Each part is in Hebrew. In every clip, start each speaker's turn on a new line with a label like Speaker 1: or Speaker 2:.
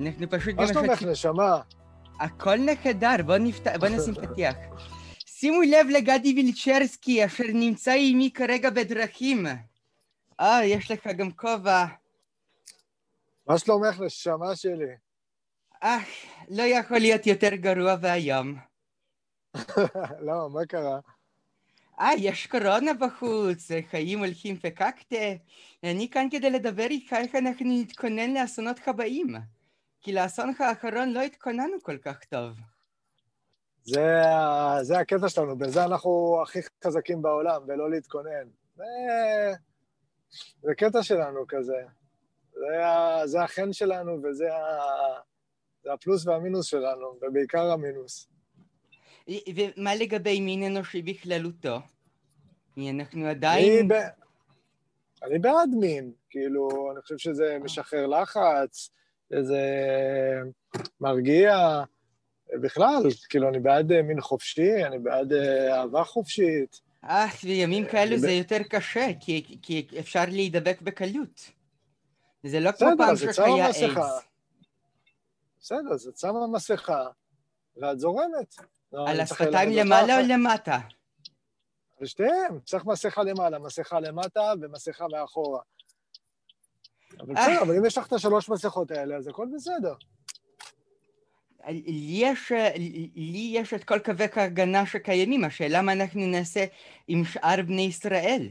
Speaker 1: אנחנו פשוט
Speaker 2: מה שלומך,
Speaker 1: משתפים-
Speaker 2: נשמה?
Speaker 1: הכל נהדר, בוא נפתח, בוא נשים פתיח. שימו לב לגדי וילצ'רסקי, אשר נמצא עימי כרגע בדרכים. אה, יש לך גם כובע.
Speaker 2: מה שלומך, נשמה שלי?
Speaker 1: אה, לא יכול להיות יותר גרוע ואיום.
Speaker 2: למה, מה קרה?
Speaker 1: אה, יש קורונה בחוץ, חיים הולכים פקקטה. אני כאן כדי לדבר איתך איך אנחנו נתכונן לאסונות הבאים. כי לאסון האחרון לא התכוננו כל כך טוב.
Speaker 2: זה, זה הקטע שלנו, בזה אנחנו הכי חזקים בעולם, ולא להתכונן. זה, זה קטע שלנו כזה. זה, זה החן שלנו, וזה ה, זה הפלוס והמינוס שלנו, ובעיקר המינוס.
Speaker 1: ומה לגבי מין אנושי בכללותו? אנחנו
Speaker 2: אני,
Speaker 1: עדיין...
Speaker 2: ב... אני בעד מין, כאילו, אני חושב שזה משחרר לחץ, זה מרגיע. בכלל, כאילו, אני בעד אה, מין חופשי, אני בעד אה, אהבה חופשית.
Speaker 1: אה, בימים כאלו זה יותר קשה, כי, כי אפשר להידבק בקלות. זה לא כמו פעם
Speaker 2: מסכה.
Speaker 1: איידס.
Speaker 2: בסדר, את שמה מסכה, ואת זורמת. לא,
Speaker 1: על השפתיים למעלה או. למטה?
Speaker 2: על שתיהם, צריך מסכה למעלה, מסכה למטה ומסכה מאחורה. אבל
Speaker 1: אה.
Speaker 2: בסדר, אבל אם יש לך את השלוש מסכות האלה, אז הכל בסדר.
Speaker 1: יש, לי יש את כל קווי ההגנה שקיימים, השאלה מה אנחנו נעשה עם שאר בני ישראל.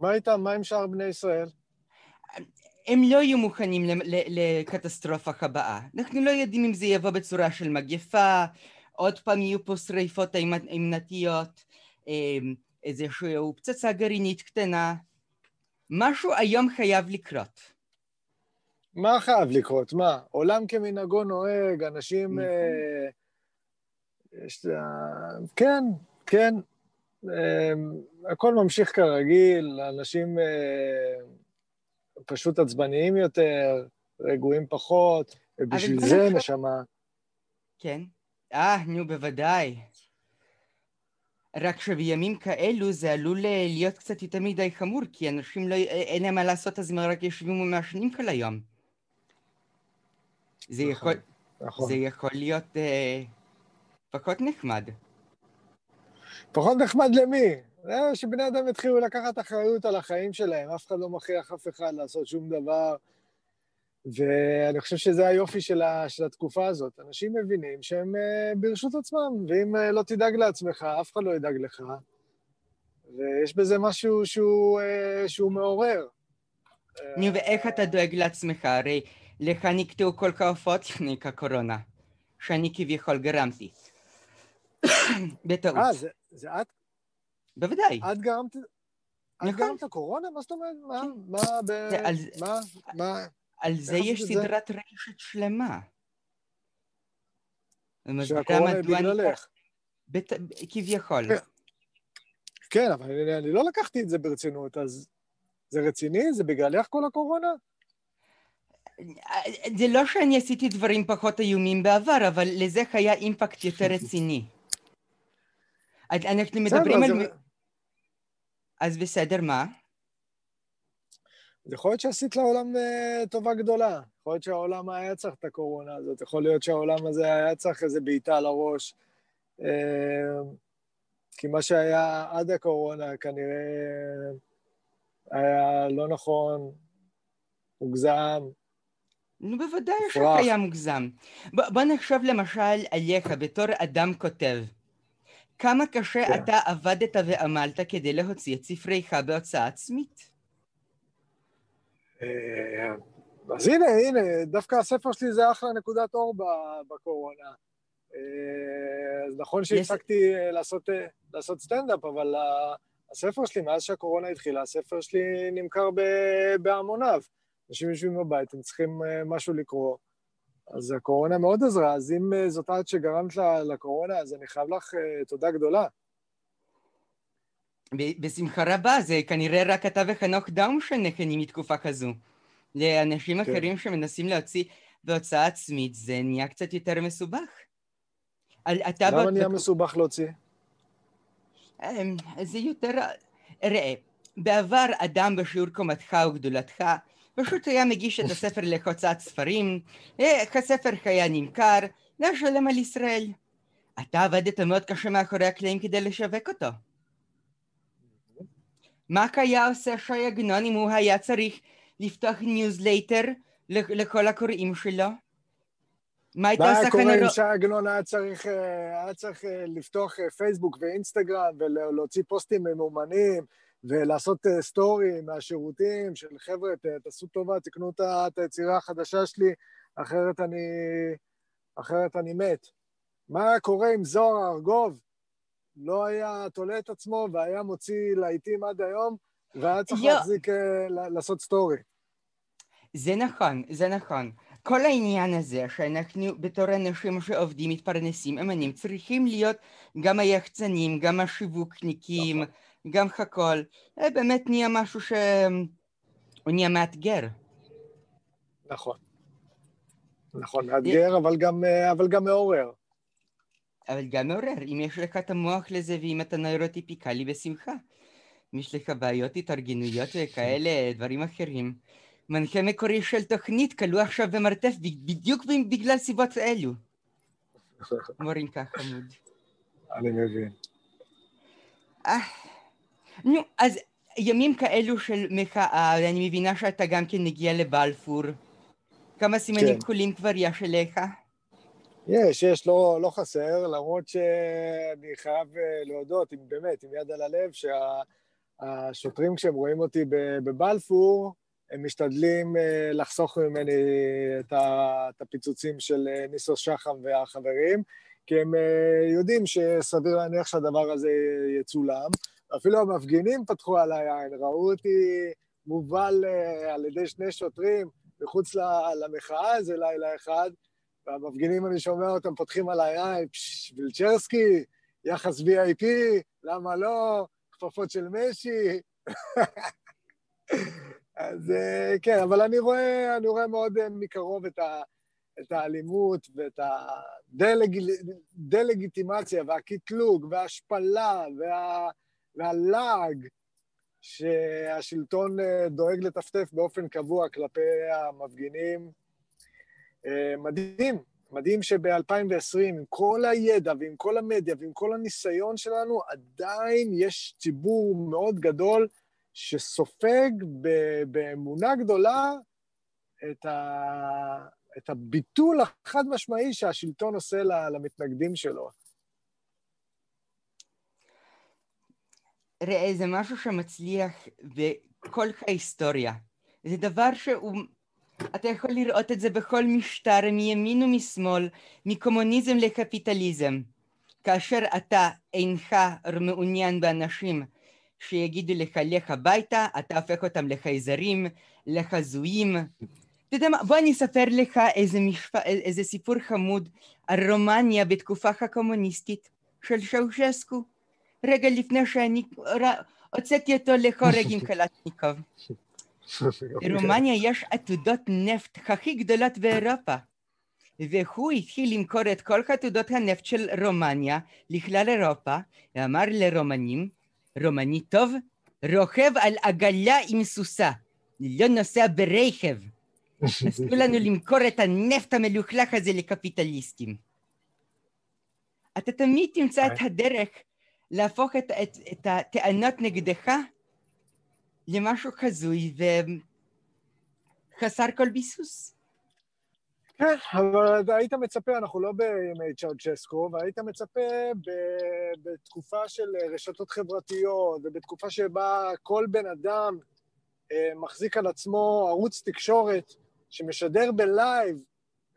Speaker 2: מה איתם? מה עם שאר בני ישראל?
Speaker 1: הם לא יהיו מוכנים לקטסטרופה הבאה. אנחנו לא יודעים אם זה יבוא בצורה של מגפה, עוד פעם יהיו פה שריפות אימנתיות, איזושהי פצצה גרעינית קטנה. משהו היום חייב לקרות.
Speaker 2: מה חייב לקרות? מה? עולם כמנהגו נוהג, אנשים...
Speaker 1: נכון.
Speaker 2: אה, יש... אה, כן, כן. אה, הכל ממשיך כרגיל, אנשים אה, פשוט עצבניים יותר, רגועים פחות, ובשביל זה, נשמה,
Speaker 1: כן? אה, נו, בוודאי. רק שבימים כאלו זה עלול אה, להיות קצת יותר מדי חמור, כי אנשים לא, אה, אין להם מה לעשות, אז הם רק יושבים ומעשנים כל היום. זה
Speaker 2: נכון,
Speaker 1: יכול,
Speaker 2: נכון.
Speaker 1: זה יכול להיות אה, פחות נחמד.
Speaker 2: פחות נחמד למי? זה שבני אדם יתחילו לקחת אחריות על החיים שלהם, אף אחד לא מכריח אף אחד לעשות שום דבר. ואני חושב שזה היופי של, ה, של התקופה הזאת. אנשים מבינים שהם uh, ברשות עצמם, ואם uh, לא תדאג לעצמך, אף אחד לא ידאג לך. ויש בזה משהו שהוא, uh, שהוא מעורר.
Speaker 1: נו, ואיך אתה דואג לעצמך? הרי לך נקטעו כל ההופעות לפני הקורונה, שאני כביכול גרמתי. בטעות.
Speaker 2: אה, זה, זה את,
Speaker 1: בוודאי.
Speaker 2: את גרמת... את
Speaker 1: נכון.
Speaker 2: גרמת קורונה? מה זאת אומרת? מה?
Speaker 1: כן.
Speaker 2: מה? ב...
Speaker 1: זה על-
Speaker 2: מה?
Speaker 1: על זה יש
Speaker 2: את זה?
Speaker 1: סדרת רשת שלמה.
Speaker 2: שהקורונה היא בגללך.
Speaker 1: בת- כביכול.
Speaker 2: כן. כן, אבל אני, אני לא לקחתי את זה ברצינות, אז זה רציני? זה בגללך כל הקורונה?
Speaker 1: זה לא שאני עשיתי דברים פחות איומים בעבר, אבל לזה היה אימפקט יותר רציני. אנחנו מדברים על... אז בסדר, מה?
Speaker 2: אז יכול להיות שעשית לעולם uh, טובה גדולה. יכול להיות שהעולם היה צריך את הקורונה הזאת, יכול להיות שהעולם הזה היה צריך איזה בעיטה על הראש. Uh, כי מה שהיה עד הקורונה כנראה היה לא נכון, מוגזם.
Speaker 1: נו, בוודאי
Speaker 2: מופרך.
Speaker 1: שהיה מוגזם. ב- בוא נחשוב למשל עליך בתור אדם כותב. כמה קשה
Speaker 2: כן.
Speaker 1: אתה עבדת ועמלת כדי להוציא את ספריך בהוצאה עצמית?
Speaker 2: אה, אז הנה, הנה, דווקא הספר שלי זה אחלה נקודת אור בקורונה. אה, אז נכון שהפסקתי אה, לעשות, לעשות סטנדאפ, אבל הספר שלי, מאז שהקורונה התחילה, הספר שלי נמכר בהמוניו. אנשים יושבים בבית, הם צריכים משהו לקרוא. אז הקורונה מאוד עזרה, אז אם זאת את שגרמת לקורונה, אז אני חייב לך תודה גדולה.
Speaker 1: בשמחה רבה, זה כנראה רק אתה וחנוך דאום שנכנים מתקופה כזו. לאנשים
Speaker 2: כן.
Speaker 1: אחרים שמנסים להוציא בהוצאה עצמית זה נהיה קצת יותר מסובך. אתה
Speaker 2: למה
Speaker 1: ב-
Speaker 2: נהיה מסובך להוציא?
Speaker 1: אמ, זה יותר... ראה, בעבר אדם בשיעור קומתך וגדולתך פשוט היה מגיש את הספר להוצאת ספרים, אה, הספר היה נמכר, לשלם על ישראל. אתה עבדת מאוד קשה מאחורי הקלעים כדי לשווק אותו. מה היה עושה ש"י עגנון אם הוא היה צריך לפתוח ניוזלייטר לכל הקוראים שלו?
Speaker 2: מה הייתה עושה כנראה... מה קורה אם שי עגנון היה צריך, אה, היה צריך אה, לפתוח אה, פייסבוק ואינסטגרם ולהוציא פוסטים ממומנים ולעשות סטורי מהשירותים של חבר'ה, תעשו טובה, תקנו את היצירה החדשה שלי, אחרת אני, אחרת אני מת. מה קורה אם זוהר ארגוב לא היה תולה את עצמו והיה מוציא להיטים עד היום, והיה צריך להחזיק, לעשות סטורי.
Speaker 1: זה נכון, זה נכון. כל העניין הזה שאנחנו בתור אנשים שעובדים, מתפרנסים, אמנים, צריכים להיות גם היחצנים, גם השיווקניקים, נכון. גם הכל. זה באמת נהיה משהו שהוא נהיה מאתגר.
Speaker 2: נכון. נכון, מאתגר, אבל גם, אבל גם מעורר.
Speaker 1: אבל גם מעורר, אם יש לך את המוח לזה ואם אתה נוירוטיפיקלי בשמחה. אם יש לך בעיות התארגנויות וכאלה, דברים אחרים. מנחה מקורי של תוכנית כלוא עכשיו במרתף בדיוק בגלל סיבות אלו. מורים כך חמוד.
Speaker 2: אני מבין.
Speaker 1: אה, נו, אז ימים כאלו של מחאה, אני מבינה שאתה גם כן מגיע לבלפור. כמה סימנים כן. כחולים כבר יש אליך?
Speaker 2: יש, יש, לא, לא חסר, למרות שאני חייב אה, להודות, עם, באמת, עם יד על הלב, שהשוטרים כשהם רואים אותי בבלפור, הם משתדלים אה, לחסוך ממני את הפיצוצים של אה, ניסו שחם והחברים, כי הם יודעים שסביר להניח שהדבר הזה יצולם. אפילו המפגינים פתחו עליי עין, ראו אותי מובל על ידי שני שוטרים מחוץ למחאה איזה לילה אחד, והמפגינים, אני שומע אותם פותחים עליי פשש, וילצ'רסקי, יחס VIP, למה לא? כפפות של משי. אז אה, כן, אבל אני רואה, אני רואה מאוד אה, מקרוב את, ה, את האלימות ואת הדלגיטימציה והקטלוג וההשפלה וה, והלעג שהשלטון אה, דואג לטפטף באופן קבוע כלפי המפגינים. מדהים, מדהים שב-2020, עם כל הידע ועם כל המדיה ועם כל הניסיון שלנו, עדיין יש ציבור מאוד גדול שסופג באמונה גדולה את, ה, את הביטול החד משמעי שהשלטון עושה למתנגדים שלו.
Speaker 1: ראה, זה משהו שמצליח בכל ההיסטוריה. זה דבר שהוא... אתה יכול לראות את זה בכל משטר, מימין ומשמאל, מקומוניזם לקפיטליזם. כאשר אתה אינך מעוניין באנשים שיגידו לך לך הביתה, אתה הופך אותם לחייזרים, לחזויים. אתה יודע מה, בוא אני אספר לך איזה, משפ... איזה סיפור חמוד על רומניה בתקופה הקומוניסטית של שאושסקו. רגע לפני שאני הוצאתי אותו לחורג עם קלטניקוב. ברומניה יש עתודות נפט הכי גדולות באירופה. והוא התחיל למכור את כל עתודות הנפט של רומניה לכלל אירופה, ואמר לרומנים, רומני טוב, רוכב על עגלה עם סוסה, לא נוסע ברכב. אסור לנו למכור את הנפט המלוכלך הזה לקפיטליסטים. אתה תמיד תמצא את הדרך להפוך את, את, את הטענות נגדך למשהו חזוי וחסר כל ביסוס.
Speaker 2: כן, אבל היית מצפה, אנחנו לא בימי צ'אוצ'סקו, והיית מצפה ב, בתקופה של רשתות חברתיות, ובתקופה שבה כל בן אדם אה, מחזיק על עצמו ערוץ תקשורת שמשדר בלייב,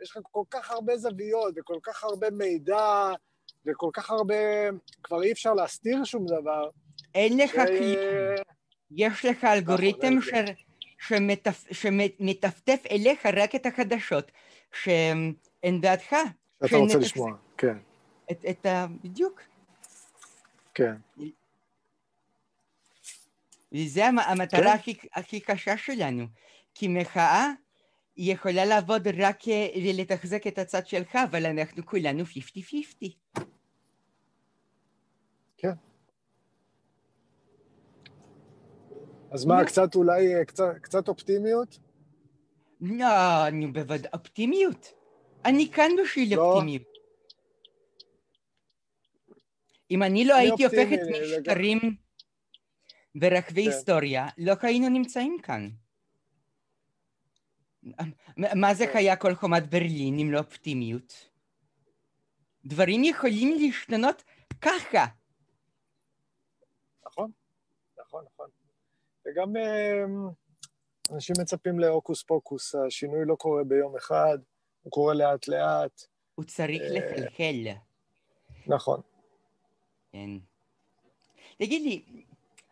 Speaker 2: יש לך כל כך הרבה זוויות וכל כך הרבה מידע וכל כך הרבה... כבר אי אפשר להסתיר שום דבר.
Speaker 1: אין לך ש... יש לך אלגוריתם נכון, ש... שמטפ... שמטפטף אליך רק את החדשות. שאין דעתך.
Speaker 2: שאתה רוצה לשמוע, כן.
Speaker 1: את, את ה... בדיוק.
Speaker 2: כן.
Speaker 1: וזה המטרה כן. הכי, הכי קשה שלנו. כי מחאה יכולה לעבוד רק לתחזק את הצד שלך, אבל אנחנו כולנו 50-50.
Speaker 2: כן. אז מה, קצת אולי, קצת, קצת אופטימיות?
Speaker 1: לא, נו, בוודאי, אופטימיות. אני כאן בשביל לא. אופטימיות. אם אני לא הייתי הופכת משטרים ורכבי כן. היסטוריה, לא היינו נמצאים כאן. מה זה כן. היה כל חומת ברלין אם לא אופטימיות? דברים יכולים להשתנות ככה.
Speaker 2: נכון, נכון, נכון. וגם אמ, אנשים מצפים להוקוס פוקוס, השינוי לא קורה ביום אחד, הוא קורה לאט לאט.
Speaker 1: הוא צריך אה, לחלחל.
Speaker 2: נכון.
Speaker 1: כן. תגיד לי,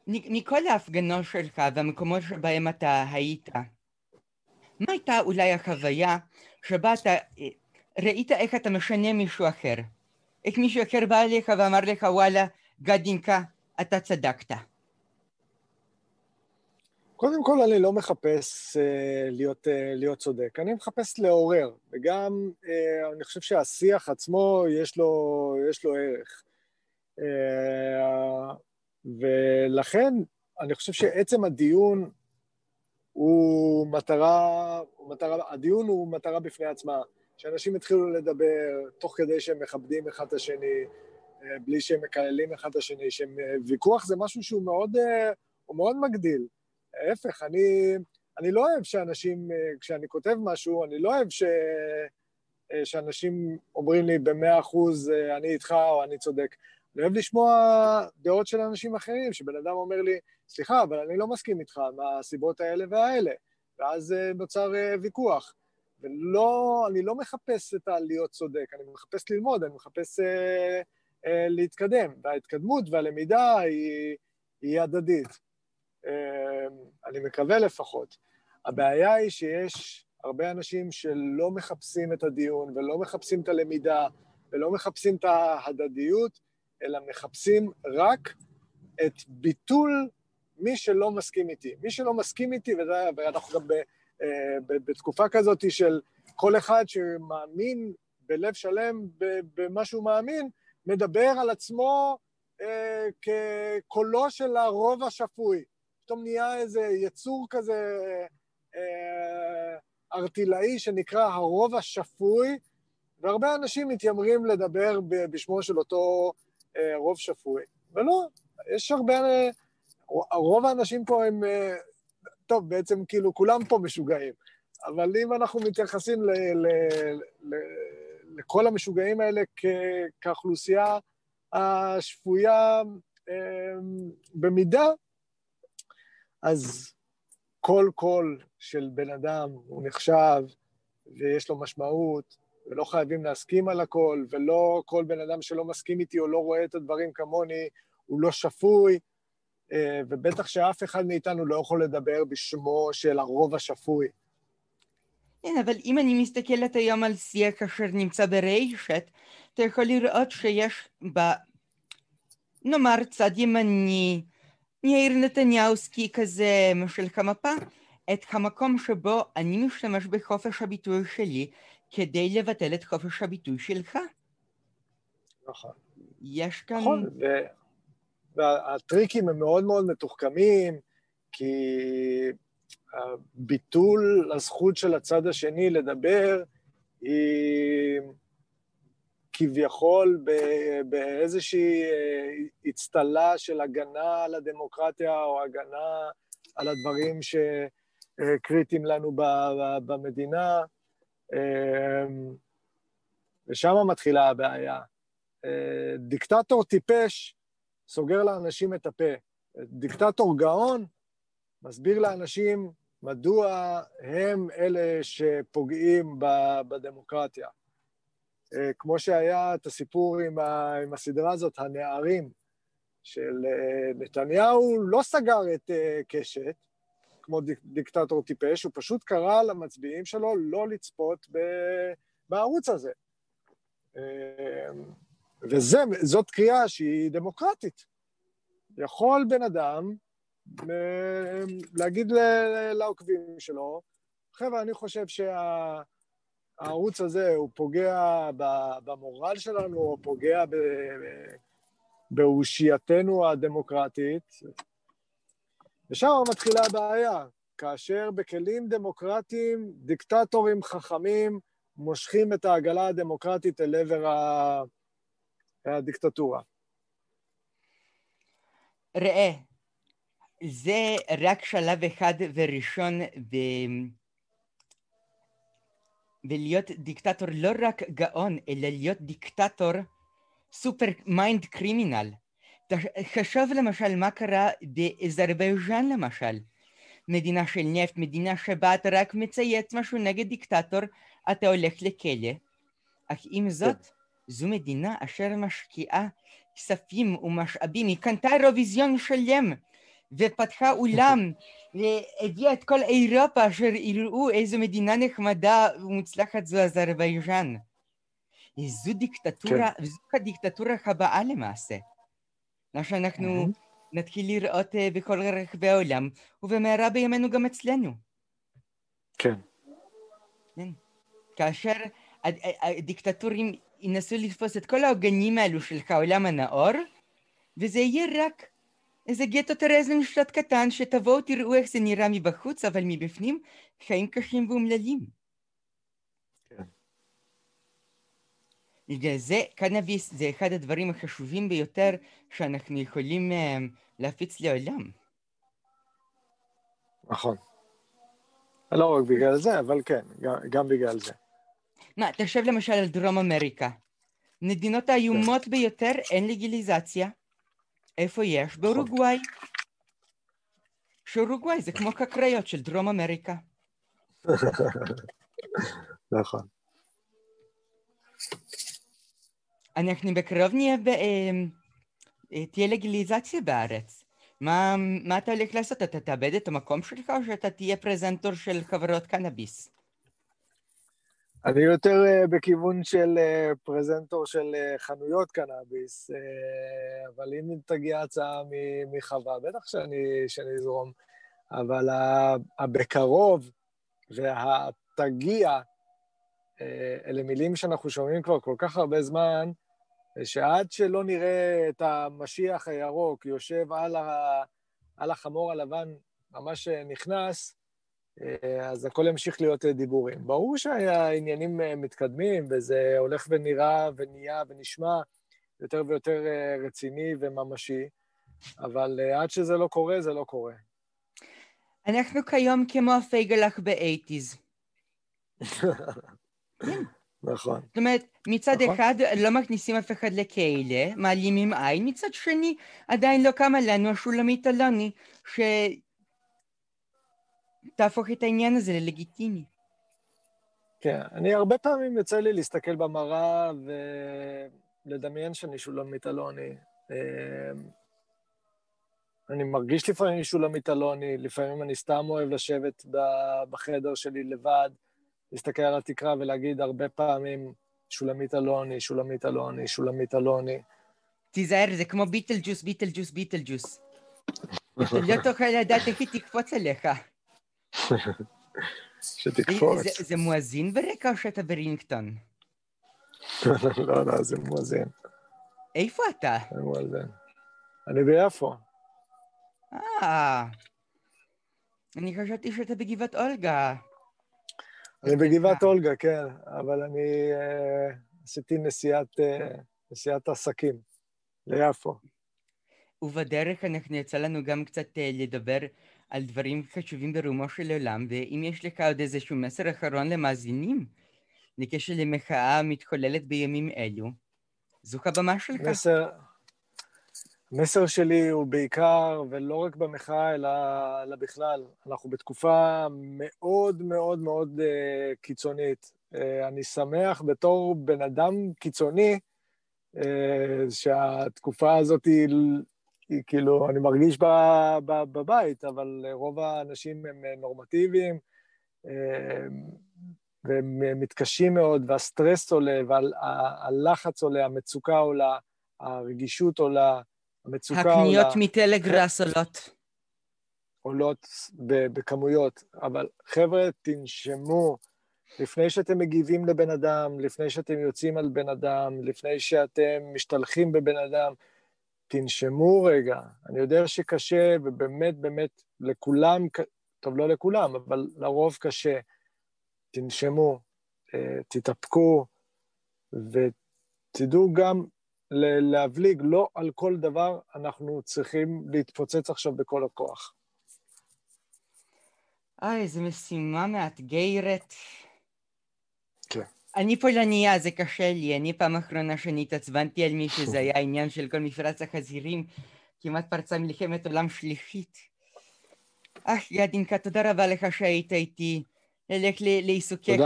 Speaker 1: מכל ההפגנות שלך והמקומות שבהם אתה היית, מה הייתה אולי החוויה שבה אתה אה, ראית איך אתה משנה מישהו אחר? איך מישהו אחר בא אליך ואמר לך, וואלה, גדינקה, אתה צדקת.
Speaker 2: קודם כל, אני לא מחפש uh, להיות, uh, להיות צודק, אני מחפש לעורר, וגם uh, אני חושב שהשיח עצמו יש לו, יש לו ערך. Uh, ולכן אני חושב שעצם הדיון הוא מטרה, הוא מטרה, הדיון הוא מטרה בפני עצמה, שאנשים יתחילו לדבר תוך כדי שהם מכבדים אחד את השני, בלי שהם מקללים אחד את השני, שוויכוח זה משהו שהוא מאוד, הוא מאוד מגדיל. ההפך, אני, אני לא אוהב שאנשים, כשאני כותב משהו, אני לא אוהב ש, שאנשים אומרים לי במאה אחוז אני איתך או אני צודק. אני אוהב לשמוע דעות של אנשים אחרים, שבן אדם אומר לי, סליחה, אבל אני לא מסכים איתך מהסיבות האלה והאלה, ואז נוצר ויכוח. ולא, אני לא מחפש את הלהיות צודק, אני מחפש ללמוד, אני מחפש אה, אה, להתקדם, וההתקדמות והלמידה היא, היא הדדית. אה, אני מקווה לפחות. הבעיה היא שיש הרבה אנשים שלא מחפשים את הדיון ולא מחפשים את הלמידה ולא מחפשים את ההדדיות, אלא מחפשים רק את ביטול מי שלא מסכים איתי. מי שלא מסכים איתי, ואנחנו גם אה, בתקופה כזאת של כל אחד שמאמין בלב שלם במה שהוא מאמין, מדבר על עצמו אה, כקולו של הרוב השפוי. פתאום נהיה איזה יצור כזה אה, ארטילאי שנקרא הרוב השפוי, והרבה אנשים מתיימרים לדבר בשמו של אותו אה, רוב שפוי. ולא, יש הרבה... אה, רוב האנשים פה הם... אה, טוב, בעצם כאילו כולם פה משוגעים, אבל אם אנחנו מתייחסים ל, ל, ל, לכל המשוגעים האלה כ, כאוכלוסייה השפויה אמ, במידה, אז כל קול של בן אדם הוא נחשב ויש לו משמעות, ולא חייבים להסכים על הכל, ולא כל בן אדם שלא מסכים איתי או לא רואה את הדברים כמוני, הוא לא שפוי, אה, ובטח שאף אחד מאיתנו לא יכול לדבר בשמו של הרוב השפוי.
Speaker 1: כן, אבל אם אני מסתכלת היום על שיח אשר נמצא ברשת, אתה יכול לראות שיש ב... נאמר צד ימני, יאיר נתניהוסקי כזה של המפה, את המקום שבו אני משתמש בחופש הביטוי שלי כדי לבטל את חופש הביטוי שלך.
Speaker 2: נכון.
Speaker 1: יש כאן...
Speaker 2: נכון, ו... והטריקים הם מאוד מאוד מתוחכמים, כי ביטול הזכות של הצד השני לדבר היא כביכול באיזושהי אצטלה של הגנה על הדמוקרטיה או הגנה על הדברים שקריטיים לנו במדינה, ושם מתחילה הבעיה. דיקטטור טיפש סוגר לאנשים את הפה. דיקטטור גאון מסביר לאנשים מדוע הם אלה שפוגעים בדמוקרטיה. אה, כמו שהיה את הסיפור עם, ה, עם הסדרה הזאת, הנערים, של אה, נתניהו לא סגר את אה, קשת, כמו דיק, דיקטטור טיפש, הוא פשוט קרא למצביעים שלו לא לצפות ב, בערוץ הזה. וזאת קריאה שהיא דמוקרטית. יכול בן אדם להגיד לעוקבים שלו, חבר'ה, אני חושב שהערוץ הזה הוא פוגע במורל שלנו, או פוגע באושייתנו הדמוקרטית, ושם מתחילה הבעיה. כאשר בכלים דמוקרטיים דיקטטורים חכמים מושכים את העגלה הדמוקרטית אל עבר הדיקטטורה.
Speaker 1: ראה, זה רק שלב אחד וראשון ב... ולהיות דיקטטור לא רק גאון, אלא להיות דיקטטור super mind criminal. חשוב למשל מה קרה באזרבייג'אן למשל. מדינה של נפט, מדינה שבה אתה רק מצייץ משהו נגד דיקטטור, אתה הולך לכלא. אך עם זאת, זו מדינה אשר משקיעה כספים ומשאבים, היא קנתה אירוויזיון שלם ופתחה אולם והביאה את כל אירופה אשר יראו איזו מדינה נחמדה ומוצלחת זו אזרבייג'אן. זו דיקטטורה, כן. זו הדיקטטורה הבאה למעשה. מה שאנחנו mm-hmm. נתחיל לראות uh, בכל רחבי העולם, ובמהרה בימינו גם אצלנו.
Speaker 2: כן.
Speaker 1: כן. כאשר הדיקטטורים ינסו לתפוס את כל העוגנים האלו של העולם הנאור, וזה יהיה רק איזה גטו טרזנשטט קטן, שתבואו תראו איך זה נראה מבחוץ, אבל מבפנים חיים קשים ואומללים. כן. בגלל זה קנאביס זה אחד הדברים החשובים ביותר שאנחנו יכולים uh, להפיץ לעולם.
Speaker 2: נכון. לא רק בגלל זה, אבל כן, גם, גם בגלל זה.
Speaker 1: מה, תחשב למשל על דרום אמריקה. מדינות האיומות ביותר אין לגיליזציה. איפה יש? באורוגוואי. שאורוגוואי זה כמו קקריות של דרום אמריקה.
Speaker 2: נכון.
Speaker 1: אנחנו בקרוב נהיה ב... אה, אה, תהיה לגיליזציה בארץ. מה, מה אתה הולך לעשות? אתה תאבד את המקום שלך או שאתה תהיה פרזנטור של חברות קנאביס?
Speaker 2: אני יותר uh, בכיוון של uh, פרזנטור של uh, חנויות קנאביס, אבל אם תגיע הצעה מחווה, בטח שאני, שאני אזרום. אבל הבקרוב והתגיע, אלה מילים שאנחנו שומעים כבר כל כך הרבה זמן, שעד שלא נראה את המשיח הירוק יושב על, ה, על החמור הלבן, ממש נכנס, אה, אז הכל ימשיך להיות אה, דיבורים. ברור שהעניינים אה, מתקדמים, וזה הולך ונראה ונהיה ונשמע יותר ויותר רציני וממשי, אבל עד שזה לא קורה, זה לא קורה.
Speaker 1: אנחנו כיום כמו הפייגלח באייטיז.
Speaker 2: נכון.
Speaker 1: זאת אומרת, מצד נכון. אחד לא מכניסים אף אחד לכלא, מעלימים עין, מצד שני עדיין לא קמה לנו השולמית אלוני, שתהפוך את העניין הזה ללגיטימי.
Speaker 2: כן, אני הרבה פעמים יוצא לי להסתכל במראה ולדמיין שאני שולמית אלוני. אמ, אני מרגיש לפעמים שולמית אלוני, לפעמים אני סתם אוהב לשבת בחדר שלי לבד. להסתכל על התקרה ולהגיד הרבה פעמים, שולמית אלוני, שולמית אלוני, שולמית אלוני.
Speaker 1: תיזהר, זה כמו ביטל ג'וס, ביטל ג'וס, ביטל ג'וס. אתה לא תוכל לדעת איך היא תקפוץ עליך.
Speaker 2: שתקפוץ.
Speaker 1: זה, זה מואזין ברקע או שאתה ברינגטון?
Speaker 2: לא, לא, זה מואזין.
Speaker 1: איפה אתה?
Speaker 2: זה מואזין. אני ביפו.
Speaker 1: אה, אני חשבתי שאתה בגבעת אולגה.
Speaker 2: אני בגבעת אולגה, כן, אבל אני uh, עשיתי נסיעת, uh, נסיעת עסקים ליפו.
Speaker 1: ובדרך אנחנו יצא לנו גם קצת uh, לדבר על דברים חשובים ברומו של עולם, ואם יש לך עוד איזשהו מסר אחרון למאזינים, בקשר למחאה המתחוללת בימים אלו, זו הבמה שלך.
Speaker 2: מסר, המסר שלי הוא בעיקר, ולא רק במחאה, אלא, אלא בכלל, אנחנו בתקופה מאוד מאוד מאוד uh, קיצונית. Uh, אני שמח בתור בן אדם קיצוני, uh, שהתקופה הזאת היא, היא כאילו, אני מרגיש ב, ב, בבית, אבל רוב האנשים הם נורמטיביים, uh, והם מתקשים מאוד, והסטרס עולה, והלחץ עולה, המצוקה עולה, הרגישות עולה, המצוקה
Speaker 1: עולה. הקניות מטלגראס עולות.
Speaker 2: עולות בכמויות, אבל חבר'ה, תנשמו. לפני שאתם מגיבים לבן אדם, לפני שאתם יוצאים על בן אדם, לפני שאתם משתלחים בבן אדם, תנשמו רגע. אני יודע שקשה, ובאמת, באמת, לכולם טוב, לא לכולם, אבל לרוב קשה. תנשמו, אה, תתאפקו, ותדעו גם להבליג, לא על כל דבר אנחנו צריכים להתפוצץ עכשיו בכל הכוח.
Speaker 1: אוי, איזו משימה מאתגרת. אני פולניה, זה קשה לי. אני פעם אחרונה שאני התעצבנתי על מישהו, זה היה העניין של כל מפרץ החזירים. כמעט פרצה מלחמת עולם שלישית. אך, ידינקה, תודה רבה לך שהיית איתי. ללך לעיסוקיך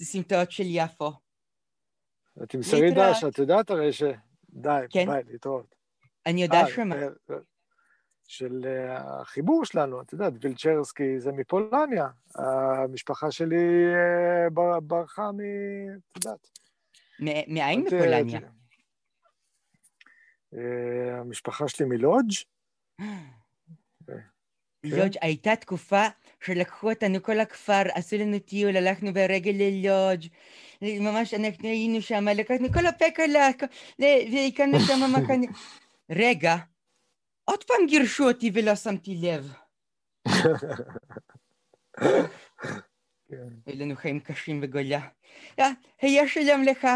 Speaker 1: בסמטאות של יפו.
Speaker 2: תמסרי דש, את יודעת הרי ש... די? ביי, להתראות.
Speaker 1: אני יודעת שמה.
Speaker 2: אה, של אה, החיבור שלנו, את יודעת, וילצ'רסקי זה מפולניה. המשפחה שלי ברחה מ... את יודעת.
Speaker 1: מאין מפולניה?
Speaker 2: המשפחה שלי מלודג'.
Speaker 1: לודג'. הייתה תקופה שלקחו אותנו כל הכפר, עשו לנו טיול, הלכנו ברגל ללודג', ממש אנחנו היינו שם, לקחנו כל הפקלה, והקמנו שם מחנה. רגע, עוד פעם גירשו אותי ולא שמתי לב. היו לנו חיים קשים בגולה. היה שלום לך.